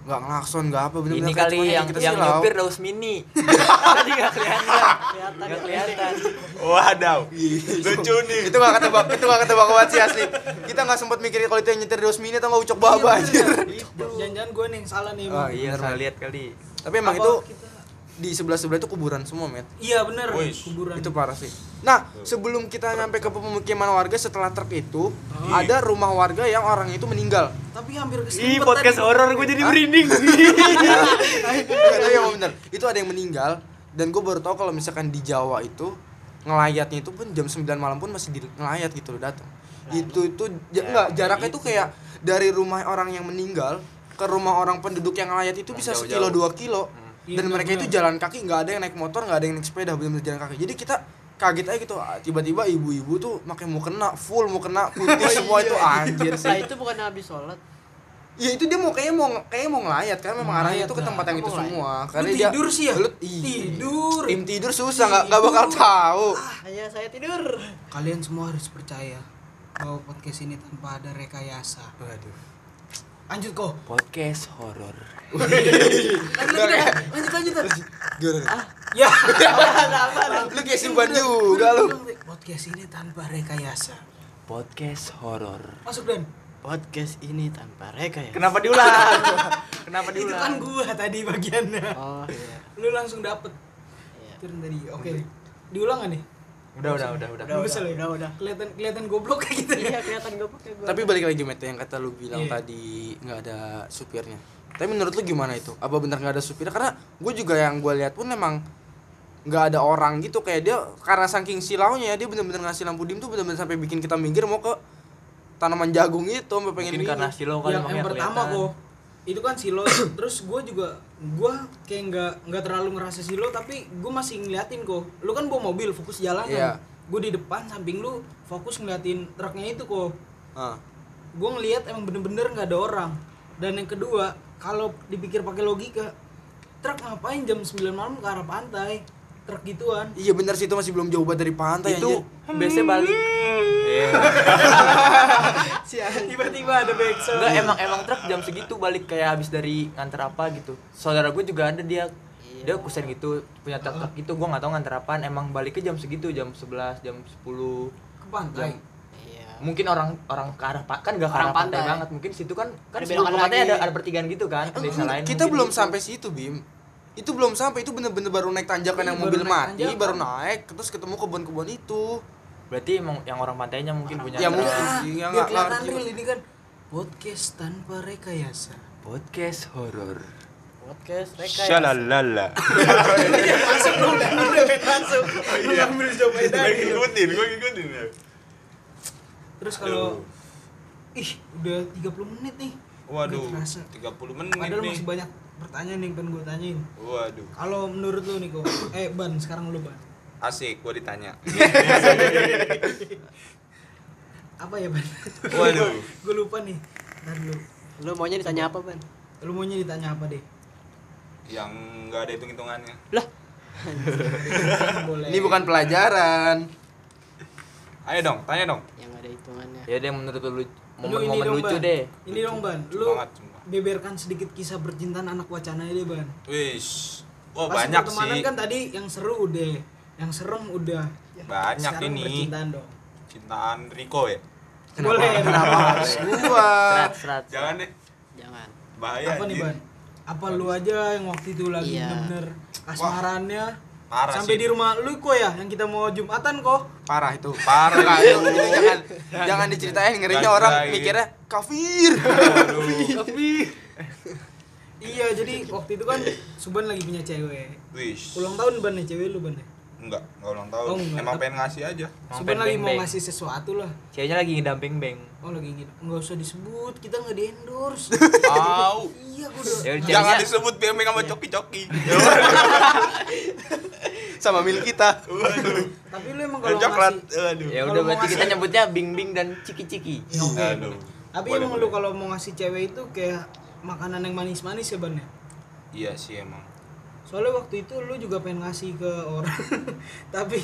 nggak ngelakson nggak apa bener-bener Ini kayak kali yang kita yang silau. nyupir daus mini. [LAUGHS] Tadi nggak kelihatan. kelihatan Nggak kelihatan. Wadaw. Lucu nih. itu gak ketebak itu gak ketebak banget sih asli kita nggak sempat mikirin kalau itu yang nyetir dos mini atau nggak ucok baba anjir jangan-jangan gue nih yang salah nih Oh, Iya, Bener, salah lihat kali. tapi emang Apa itu kita- di sebelah sebelah itu kuburan semua met iya bener Wis. kuburan itu parah sih nah sebelum kita nyampe ke pemukiman warga setelah truk itu ada rumah warga yang orang itu meninggal. Tapi hampir Ih, kesempet podcast tadi. horor gue jadi merinding. [LAUGHS] Yang bener. Itu ada yang meninggal dan gue baru tahu kalau misalkan di Jawa itu ngelayatnya itu pun jam 9 malam pun masih di ngelayat gitu loh datang itu itu ja- enggak jaraknya itu kayak dari rumah orang yang meninggal ke rumah orang penduduk yang ngelayat itu bisa sekilo dua kilo. Iya, dan mereka itu jalan kaki nggak ada yang naik motor nggak ada yang naik sepeda benar-benar jalan kaki. Jadi kita kaget aja gitu ah, tiba-tiba ibu-ibu tuh pakai mau kena full mau kena [LAUGHS] putih semua itu anjir Nah sih itu bukan habis sholat. Ya itu dia mau kayaknya mau kayaknya mau ngelayat kan memang arahnya ngelayat itu ke tempat yang itu semua. Karena dia tidur sih ya? Lu, tidur. Tim tidur susah nggak nggak bakal tahu. hanya saya tidur. Kalian semua harus percaya bahwa podcast ini tanpa ada rekayasa. Waduh. lanjut kok Podcast horor. lanjut [LAUGHS] lanjut lanjut lanjut Gimana? Ya [LAUGHS] Lu kayak simpan juga lu. podcast ini tanpa rekayasa Podcast horor. masuk dan podcast ini tanpa reka ya Kenapa diulang? [LAUGHS] Kenapa itu diulang? kan gua tadi bagiannya oh iya lu langsung dapet Iya. itu tadi oke diulang nih Udah, udah, udah, udah. Udah, udah, udah, udah. kelihatan kelihatan goblok kayak gitu ya iya kelihatan gue pakai gue Tapi balik lagi Met yang kata lu bilang Iya. tadi nggak ada supirnya. Tapi menurut lu gimana itu? Apa benar nggak ada supirnya? Karena gue juga yang gue lihat pun emang nggak ada orang gitu kayak dia karena saking silaunya dia bener-bener ngasih lampu dim tuh bener-bener sampai bikin kita minggir mau ke tanaman jagung itu sampai pengen Mungkin karena silo kali yang, yang pertama kok itu kan silo [COUGHS] terus gue juga gue kayak nggak nggak terlalu ngerasa silo tapi gue masih ngeliatin kok. Lu kan bawa mobil fokus jalan Iya. gue di depan samping lu fokus ngeliatin truknya itu kok. Ah. gue ngeliat emang bener-bener nggak ada orang. Dan yang kedua kalau dipikir pakai logika truk ngapain jam 9 malam ke arah pantai truk gituan Iya bener sih itu masih belum jauh banget dari pantai Itu anjir. biasanya balik. Iya. [LAUGHS] tiba-tiba ada backsound Enggak emang emang truk jam segitu balik kayak habis dari nganter apa gitu. Saudara gue juga ada dia dia kusen gitu punya truk truk gitu gue nggak tahu nganter apaan emang baliknya jam segitu jam 11 jam 10 ke pantai iya mungkin orang orang ke arah pa- kan gak ke Orang arah pantai, pantai. banget mungkin situ kan kan Ada sebelum ke lagi. ada ada pertigaan gitu kan ke desa lain kita belum gitu. sampai situ bim itu belum sampai itu bener-bener baru naik tanjakan Iya, yang mobil naik mati tanjakan. baru naik terus ketemu kebun-kebun itu berarti emang yang orang pantainya mungkin punya Ya, mungkin. Ah, sih, yang nggak ngerti. real ini kan podcast tanpa rekayasa podcast horor podcast reka ya Shalalala. masuk dong dan udah masuk lu ngambil jawab Gue tadi ngikutin, gue ngikutin. ya. terus kalau ih udah 30 menit nih Waduh, Nggak terasa. 30 menit padahal nih. masih banyak pertanyaan yang pengen gue tanyain Waduh, kalau menurut lu nih kok [COUGHS] eh ban sekarang lu ban asik gue ditanya. [LAUGHS] apa ya ban Waduh. [LAUGHS] gue lupa nih Ntar dulu Lu maunya ditanya apa, Ban? Lu maunya ditanya apa deh? Yang nggak ada hitung-hitungannya. Lah, [LAUGHS] Boleh. Ini bukan pelajaran. Ayo dong, tanya dong. yang ada hitungannya. Ya deh menurut lu momen-momen dong, lucu deh. Ini dong, Ban. Lu. Beberkan sedikit kisah percintaan anak wacana deh, Ban. Wish. Oh Pas banyak sih. kan tadi yang seru udah, yang serem udah. Banyak Sekarang ini. Percintaan dong. Cintaan Rico ya. Boleh. Kenapa harus gua? Serat, serat. Jangan deh. Jangan. Bahaya. apa nih. Ban? Apa lu aja yang waktu itu lagi Iya. bener-bener kasmarannya? Parah Sampai sih. di rumah lu kok ya yang kita mau Jumatan kok. Parah itu. Parah Enggak, itu. itu, itu jangan jangan diceritain ngerinya orang mikirnya kafir. Iya, jadi waktu itu kan Suban lagi punya cewek. Wish. Ulang tahun ban nih cewek lu ban ya? Enggak, enggak ulang tahun. Oh, enggak. Emang pengen ngasih aja. Pengen lagi mau ngasih sesuatu lah. Ceweknya lagi ngedamping beng. Oh lagi gitu. Enggak usah disebut, kita nggak di endorse. Au. iya, gua udah. Ya, Jangan disebut BMX sama coki-coki. [LAUGHS] Sama milik kita. Tapi lu emang kalau Coklat. ngasih Aduh. Ya udah berarti kita nyebutnya bing-bing dan ciki-ciki. Oke. Aduh. Tapi emang lu kalau mau ngasih cewek itu kayak makanan yang manis-manis ya ban ya? Iya sih emang. Soalnya waktu itu lu juga pengen ngasih ke orang. [LAUGHS] Tapi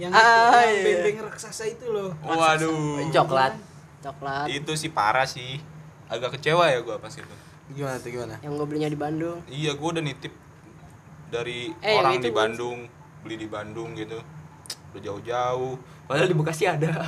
yang Ah, yang iya. beng-beng raksasa itu loh. Waduh. Coklat. Coklat. Itu sih parah sih. Agak kecewa ya gua pas itu. Gimana tuh gimana? Yang gue belinya di Bandung. Iya, gua udah nitip dari Eh, orang itu di Bandung, beli di Bandung gitu. Udah jauh-jauh. Padahal di Bekasi ada. [LAUGHS]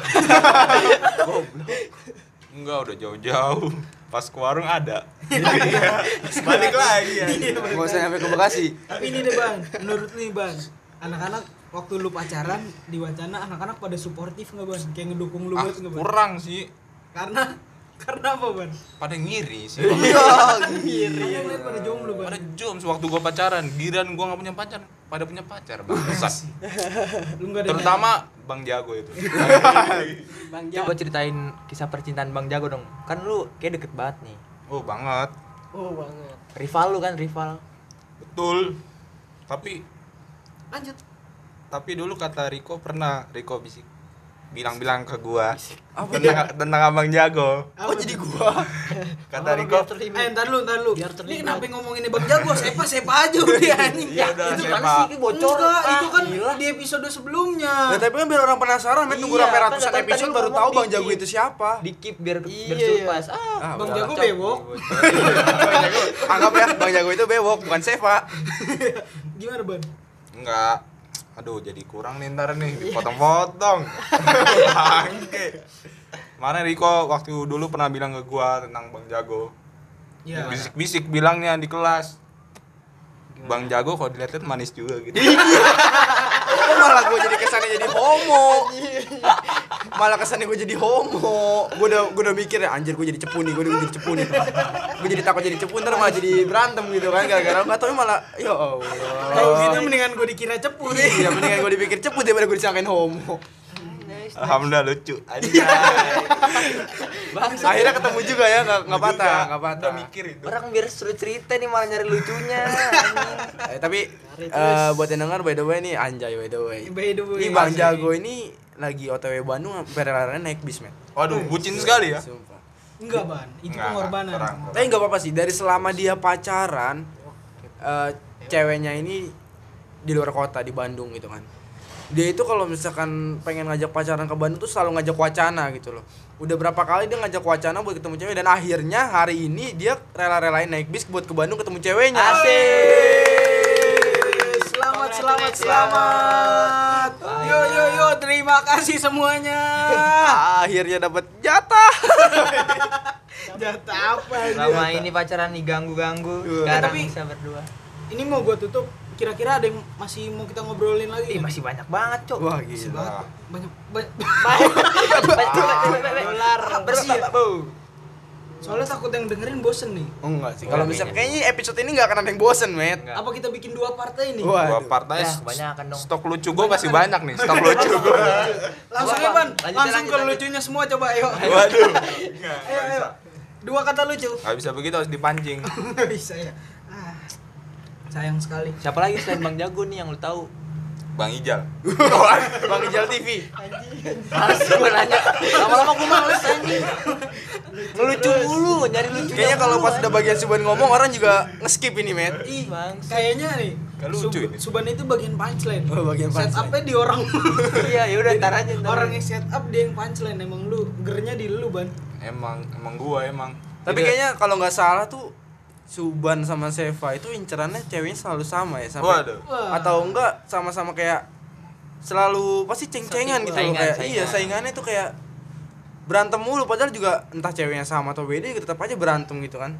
[LAUGHS] Enggak, udah jauh-jauh. Pas ke warung ada. Terus [LAUGHS] balik lagi ya. Enggak usah sampai ke Bekasi. Tapi ini deh ban, menurut lu nih ban, anak-anak waktu lu pacaran di wacana anak-anak pada suportif nggak ban? Kayak ngedukung lu Ah, banget nggak ban? kurang sih. Karena [LAUGHS] karena apa ban? Pada ngiri sih. Iya, lain pada jomblu ban. Pada jom sewaktu gua pacaran, giran gua nggak punya pacar, pada punya pacar [LAUGHS] ada Terutama Bang Jago itu. [LAUGHS] Bang Coba ceritain kisah percintaan Bang Jago dong. Kan lu kayak deket banget nih. Oh, banget. Oh banget. Rival lu kan rival. Betul. Tapi lanjut. tapi dulu kata Riko pernah Riko bisik bilang-bilang ke gua tentang tentang Abang Jago. Apa Oh jadi gua. Kata Riko, Eh, ntar lu, ntar lu. Biar Ini kenapa ngomonginnya Bang Jago? Sepa, sepa aja [LAUGHS] udah anjing. Ya udah, itu Sepa. kan sih bocor. Enggak, Ah, itu kan gila. di episode sebelumnya. Nah, tapi kan biar orang penasaran, men tunggu Iya, sampai kan ratusan tadi episode lu baru tahu Bang. Jago itu siapa. Di keep biar biar Iya, surprise. Ah, Ah, Bang. Jago bewok. [LAUGHS] Bang Jago, anggap ya Bang Jago itu bewok, bukan Seva. [LAUGHS] Gimana, Ban? enggak. Aduh, jadi kurang nih ntar nih dipotong-potong. [LAUGHS] Bangke. Mana Riko waktu dulu pernah bilang ke gua tentang Bang Jago. Iya. Bisik-bisik bilangnya di kelas. Bang Jago kalau dilihat manis juga gitu. [LAUGHS] Malah gue jadi kesannya jadi homo. Malah kesannya gue jadi homo. Gue udah gue udah mikir ya anjir gue jadi cepu nih, gue udah jadi cepu nih. Gue jadi takut jadi cepu ntar malah jadi berantem gitu kan gara-gara enggak tahu malah ya Allah. Kalau gitu mendingan gue dikira cepu nih. Iya mendingan gue dipikir cepu daripada gue disangkain homo. Alhamdulillah lucu. [LAUGHS] Akhirnya ketemu juga ya, nggak nggak patah, nggak patah. Udah mikir itu. Orang biar seru cerita nih malah nyari lucunya. Eh, tapi eh, buat yang denger by the way nih anjay by the way. By the way. Ini Bang Jago ini lagi OTW Bandung perjalanan naik bis men. Waduh, bucin sekali ya. Sumpah. Enggak, Ban. Itu Enggak, pengorbanan. Tapi nggak apa-apa sih dari selama dia pacaran eh, ceweknya ini di luar kota di Bandung gitu kan. Dia itu kalau misalkan pengen ngajak pacaran ke Bandung tuh selalu ngajak wacana gitu loh. Udah berapa kali dia ngajak wacana buat ketemu cewek dan akhirnya hari ini dia rela-relain naik bis buat ke Bandung ketemu ceweknya. Selamat, selamat, selamat. Yo, yo, yo. Terima kasih semuanya. [LAUGHS] Akhirnya dapat jatah. [LAUGHS] Jatah apa? Selama ini pacaran diganggu-ganggu, sekarang Tapi- bisa berdua. Ini mau gue tutup. Kira-kira ada yang masih mau kita ngobrolin lagi? Ih, nggak? masih banyak banget, Cok. Wah Masih gila. banget. [LAUGHS] Banyak, banyak. Dolar Bersih ya? Bu. Soalnya takut yang dengerin bosen nih. Oh, enggak sih. Kalau misalnya iya. kayaknya episode ini enggak akan ada yang bosen, Met. Apa kita bikin dua partai nih? Waduh. partai Ya, s- kebanyakan dong. stok lucu gua masih banyak nih, stok lucu gua. Langsung ya, Ban. Langsung ke lucunya semua coba, ayo. [LAUGHS] Waduh. Ayo, ayo. Dua kata lucu. Gak bisa begitu harus dipancing. Nggak [LAUGHS] bisa ya. Sayang sekali. Siapa lagi selain Bang Jago nih yang lu tahu? Bang Ijal. [LAUGHS] Bang Ijal TV. Males gue nanya. Lama-lama gue males anjing. Lu ngelucu mulu nyari lucu Kayaknya kalau pas udah bagian Suban ngomong orang juga nge-skip ini, Met. Ih, Bang. kayaknya nih lucu Sub- ini. Suban itu bagian punchline. Oh, bagian punchline. Setupnya di orang. [LAUGHS] iya ya udah ntar aja ntar orang yang set up dia yang punchline emang lu gernya di lu ban. Emang emang gua emang. Tapi kayaknya kalau nggak salah tuh Suban sama Seva itu incerannya ceweknya selalu sama ya sampai Waduh. Atau enggak sama-sama kayak selalu pasti ceng-cengan gitu loh Saingan, kayak saingan. iya saingannya tuh kayak berantem mulu padahal juga entah ceweknya sama atau beda juga tetap aja berantem gitu kan.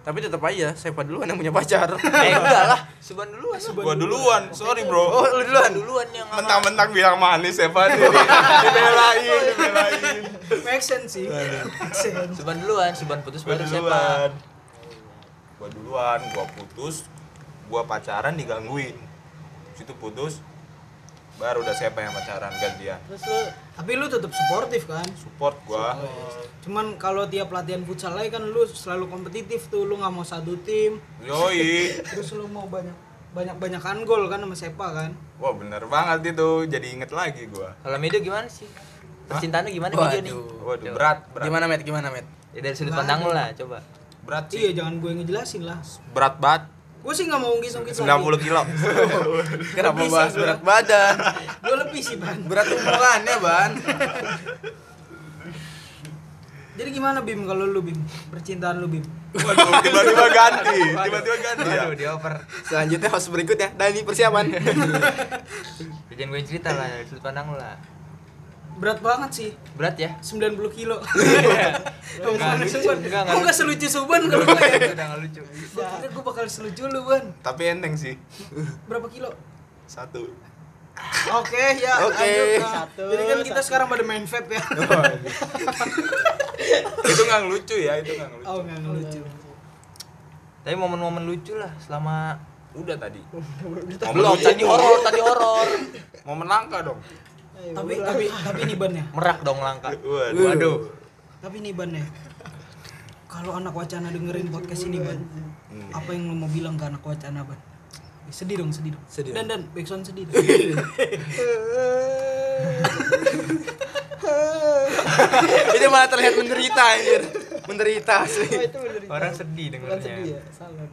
Tapi tetap aja Seva duluan yang punya pacar. [LAUGHS] Eh enggak lah. Suban duluan. Lah. Gua duluan, sorry bro. oh lu duluan. Duluan yang sama- Mentang-mentang bilang manis ya Di- [LAUGHS] Dibelain, dibelain. Make sense sih. Suban duluan suban putus baru siapa Gua duluan, gua putus, gua pacaran digangguin. Situ putus, baru udah siapa yang pacaran gantian. Terus lu Tapi lu tetap suportif kan? Support gua. Cuman kalau tiap latihan futsal lagi kan lu selalu kompetitif tuh, lu nggak mau satu tim, Yoi. [LAUGHS] terus lu mau banyak banyak banyakan gol kan sama Sepa kan? Wah bener banget itu, jadi inget lagi gua. kalau Medo gimana sih percintaan lu gimana Medo nih Waduh. Waduh, berat, berat. gimana Met gimana Met ya dari sudut pandang lu lah coba Berat sih. Iya, jangan gue ngejelasin lah. Berat banget. Gue sih nggak mau ungkit-ungkit 90 kilo. [LAUGHS] kenapa sih bahas berat badan Gue lebih sih ban. berat hubungannya ban Jadi gimana Bim kalau lu Bim? Percintaan lu Bim? Waduh, tiba-tiba ganti. Tiba-tiba ganti ya. Waduh, dioper selanjutnya host berikutnya Dani persiapan [LAUGHS] jangan gue cerita lah sudut pandang lu lah Berat banget sih. berat ya 90 kilo. [LAUGHS] Lucu, enggak, enggak Kok nggak selucu Suban kalau gue ya? udah nggak lucu Gue kira gue bakal selucu lu Ban. Tapi enteng sih. [LAUGHS] Berapa kilo? Satu. Oke ya. Oke. lanjut. Satu, Jadi kan kita satu. sekarang pada main vape ya. itu nggak lucu ya, itu nggak lucu. Oh nggak lucu. tapi momen-momen lucu lah selama Udah tadi. belum tadi horor tadi horor Momen langka Tapi tapi tapi nih Ban ya. merak dong langka Waduh. waduh Tapi nih Ban ya. Kalau anak wacana dengerin podcast ini Ban, apa yang lo mau bilang ke anak wacana Ban? Eh, Sedih dong, sedih dong. Sedih Dan dan backsound sedih. dong. [LAUGHS] itu malah terlihat menderita anjir menderita asli Oh, orang sedih Bukan sedih dengernya ya, salah.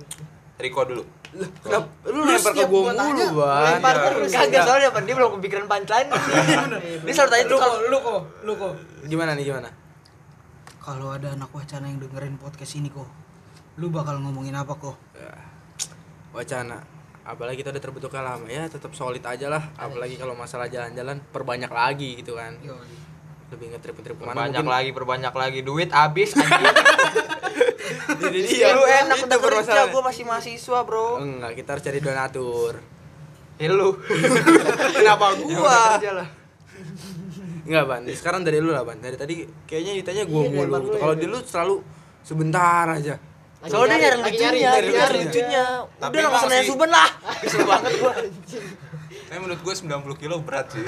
Riko dulu. Kenapa? Lu lempar ke gua mulu, tanya, Ban. lempar Iya. terus. kagak soalnya apa dia belum kepikiran punchline [LAUGHS] dia selalu tanya lu tuh kok, lu kok, lu kok. Gimana nih, gimana? Kalau ada anak wacana yang dengerin podcast ini kok, lu bakal ngomongin apa kok? Ya, wacana. Apalagi kita udah terbentuknya lama ya, tetap solid aja lah. Apalagi kalau masalah jalan-jalan, perbanyak lagi gitu kan. Yo, Lebih nge-trip-trip ke mana perbanyak mungkin. lagi perbanyak lagi duit habis anjing [LAUGHS] Jadi dia, lu enak udah kerja permasalahan. gue masih mahasiswa bro Enggak, kita harus cari donatur. ya lu [LAUGHS] Kenapa Ya gua? Enggak, Ban. Sekarang dari lu lah, Ban. Dari tadi kayaknya ditanya gua Iya, mulu. gitu. ya, Kalau Ban. di lu selalu sebentar aja. Lagi soalnya dia nyari lucunya nyari nyari. lucunya udah langsung nanya suben lah kesel banget gua Tapi menurut gue 90 kilo berat sih. [LAUGHS]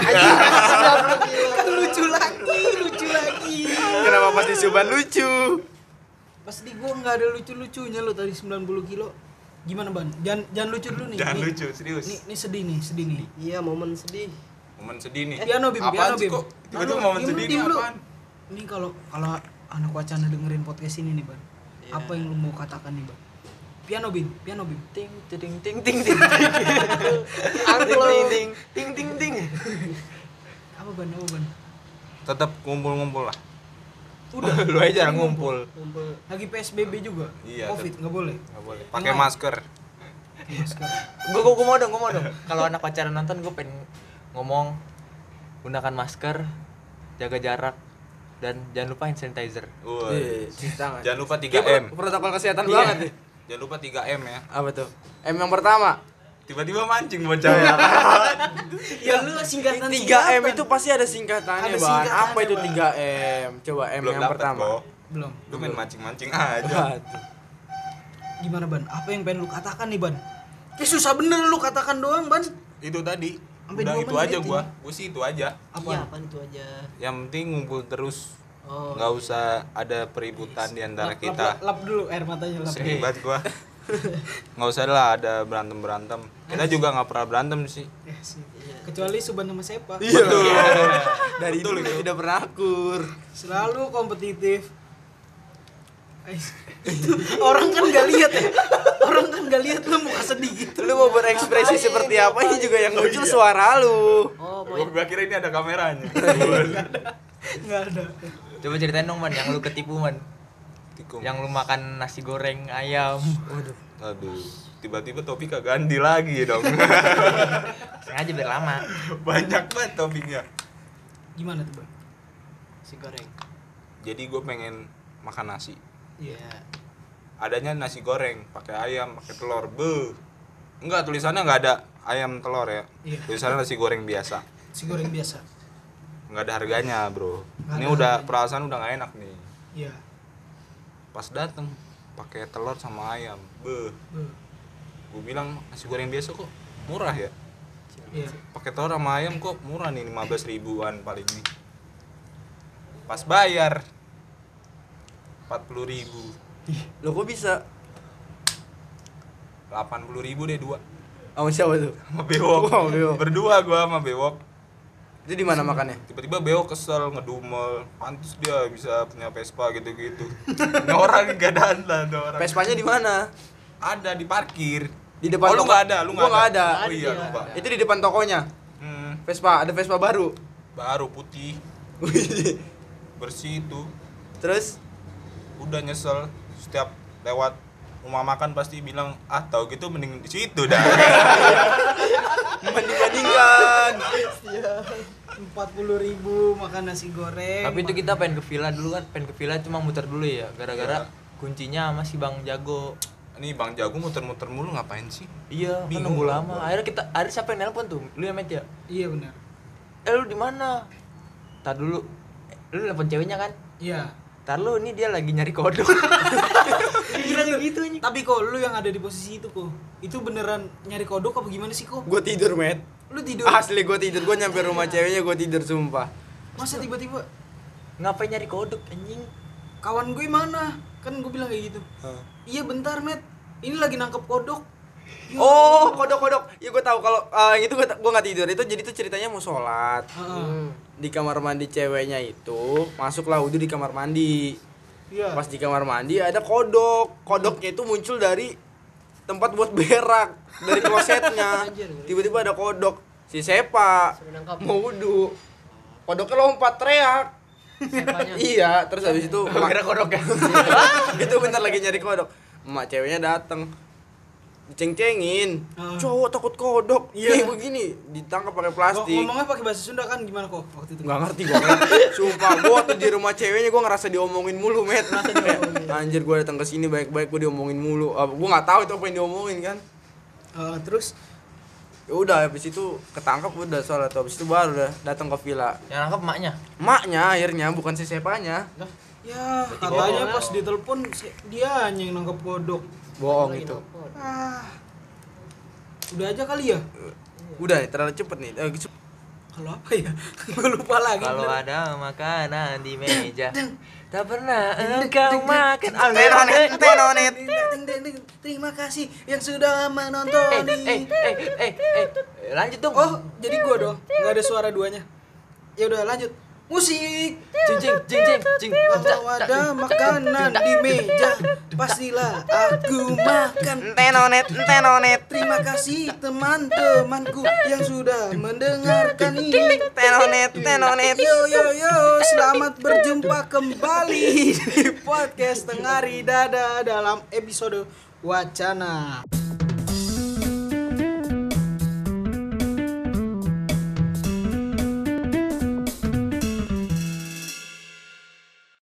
lucu lagi, lucu lagi. Kenapa pasti Suban lucu? Pas di gua nggak ada lucu-lucunya lo tadi 90 kilo. Gimana ban? Jangan jangan lucu dulu nih. Jangan Nih, lucu, serius. Nih, nih sedih nih, sedih nih. Iya, momen sedih. Momen sedih nih. Piano bim, Apaan piano sih bim. kok? Tiba-tiba Anu, momen sedih nih apaan? Ini kalau kalau anak wacana dengerin podcast ini nih ban, Iya. apa yang lu mau katakan nih ban? Piano bim, piano bim. ting ting ting ting ting Angklung. ting ting ting ting ting Apa ban? Apa ban? Tetap ngumpul-ngumpul lah. Udah. [LAUGHS] lu aja jarang ngumpul Kumpul. Lagi PSBB juga. Iya, Covid nggak boleh. Nggak boleh. Pakai masker. Iya, [LAUGHS] gua, gua mau dong gua mau dong kalau anak pacaran nonton gua pengen ngomong gunakan masker jaga jarak dan jangan lupa hand sanitizer Wah. Iya, cuci tangan. Jangan lupa Kayak 3M. pro- protokol kesehatan Iya. banget nih. Jangan lupa 3M ya. Apa tuh? M yang pertama. Tiba-tiba mancing bocah ya. [LAUGHS] Ya lu singkatan 3M itu pasti ada singkatannya, Ada Bang. singkatannya, Apa itu Bang. 3M? Coba M Belum yang dapet pertama. kok. belum. Lu main mancing-mancing aja. Waduh. Gimana ban? Apa yang pengen lu katakan nih ban? Kayak susah bener lu katakan doang ban. Itu tadi. Sampai Udah itu aja ini. gua. Gua sih itu aja. Apa? Iya, itu aja. Yang penting ngumpul terus. Oh. Nggak usah ada peributan di antara Lap, kita. lap, lap dulu air matanya lap. Sedih banget gua. [LAUGHS] Nggak usah lah ada berantem-berantem. Kita juga nggak pernah berantem sih. Eh, sih. Kecuali Suban sama Sepa. Iya. Dari Betul dulu itu. tidak pernah akur. Selalu kompetitif. Ais. Itu orang kan gak lihat ya orang kan gak lihat lu muka sedih gitu lu mau berekspresi seperti apa ini juga yang muncul suara lu Oh, mau Gua kira ini ada kameranya. [LAUGHS] nggak ada Coba ceritain dong man, yang lu ketipu man Tikung. Yang lu makan nasi goreng ayam Waduh Aduh, tiba-tiba topik kagak ganti lagi dong. [LAUGHS] Sengaja biar lama Banyak banget topiknya. gimana tuh bang si goreng. Jadi gue pengen makan nasi. Iya. Adanya nasi goreng, pakai ayam, pakai telur. Be. Enggak, tulisannya nggak ada ayam telur ya. Iya. Tulisannya nasi goreng biasa. si goreng biasa Nggak ada harganya, Bro. Nggak Ini udah harganya. perasaan udah nggak enak nih. iya Pas dateng pakai telur sama ayam. Be. Beuh. Gue bilang nasi goreng biasa kok murah ya. iya pakai telur sama ayam kok murah nih 15 ribuan paling nih pas bayar 40 ribu lo kok bisa 80 ribu deh dua sama siapa tuh sama bewok Wow, bewok. berdua gua sama bewok itu di mana makannya? Tiba-tiba bewok kesel ngedumel. Pantas dia bisa punya Vespa gitu-gitu. Ini orang gak ada ada orang. Vespanya di mana? Ada di parkir. Di depan oh, lu toko- nggak ada lu nggak ada. oh iya Ada. lupa. Itu di depan tokonya? Hmm, Vespa ada Vespa baru? Baru putih. [LAUGHS] Bersih itu. Terus? Udah nyesel. Setiap lewat rumah makan pasti bilang ah tau gitu mending di situ dah. [LAUGHS] Banding bandingkan empat puluh ribu makan nasi goreng Tapi itu kita pengen ke villa dulu kan Pengen ke villa cuma muter dulu ya Gara-gara Iya. kuncinya sama si Bang Jago ini bang jago muter-muter mulu ngapain sih Iya, kan Bingung nunggu gua. lama. Akhirnya kita, akhirnya siapa yang nelpon tuh? Lu ya Met ya? iya benar Eh lu di mana? Tar dulu. Eh, Lu nelpon ceweknya kan? iya Tar lu ini dia lagi nyari kodok. Gila [LAUGHS] gitu anjing. tapi kok lu yang ada di posisi itu kok itu beneran nyari kodok apa gimana sih kok gue tidur met lu tidur. Asli gue tidur. Gue nyampe rumah ceweknya gue tidur sumpah. Masa tiba-tiba? Ngapain nyari kodok anjing? kawan gue mana? Kan gue bilang kayak gitu. Iya bentar met. Ini lagi nangkep kodok. Ya oh kodok kodok ya gue tahu kalau eh, itu gue gue nggak tidur. Itu jadi itu ceritanya mau sholat. Heeh. Hmm. di kamar mandi ceweknya itu masuklah wudhu di kamar mandi. Iya. Pas di kamar mandi ada kodok. Kodoknya itu muncul dari tempat buat berak dari klosetnya. [LAUGHS] Tiba-tiba ada kodok. Si Sepa mau wudhu. Kodoknya lompat teriak. Sepanya. [LAUGHS] iya terus habis itu Kira kodok ya. [LAUGHS] itu bentar lagi nyari kodok. Emak ceweknya dateng diceng-cengin Ah. cowok takut kodok. Iya. iya begini ditangkap pakai Kok plastik. Ngomongnya pakai bahasa Sunda kan gimana kok waktu itu? Nggak ngerti gue sumpah gue waktu di rumah ceweknya gue ngerasa diomongin mulu met. Kayak, anjir gue datang ke sini baik-baik gue diomongin mulu. Gue nggak tahu itu apa yang diomongin kan. Eh, terus? Ya udah habis itu ketangkap udah soalnya tuh habis itu baru udah datang ke villa. Yang nangkep emaknya. maknya akhirnya bukan si sepanya ya katanya pas ditelepon dia hanya yang nangkep kodok bohong itu. ah. Udah aja kali ya? Udah nih terlalu cepet nih. Eh, cep- kalau apa ya? [LAUGHS] Gue lupa lagi Kalau ada makanan di meja, [LAUGHS] tak pernah engkau makan. Tenonet, tenonet. Terima kasih yang sudah Eh, menonton eh, eh, eh, eh, eh, lanjut dong. oh jadi gua dong nggak ada suara duanya. Ya udah lanjut musik. Jing jing jing jing jing. kalau ada makanan di meja. pastilah aku makan. Tenonet tenonet. Terima kasih teman-temanku yang sudah mendengarkan ini. tenonet tenonet. Yo yo yo, selamat berjumpa kembali di podcast Tengari Dada dalam episode Wacana.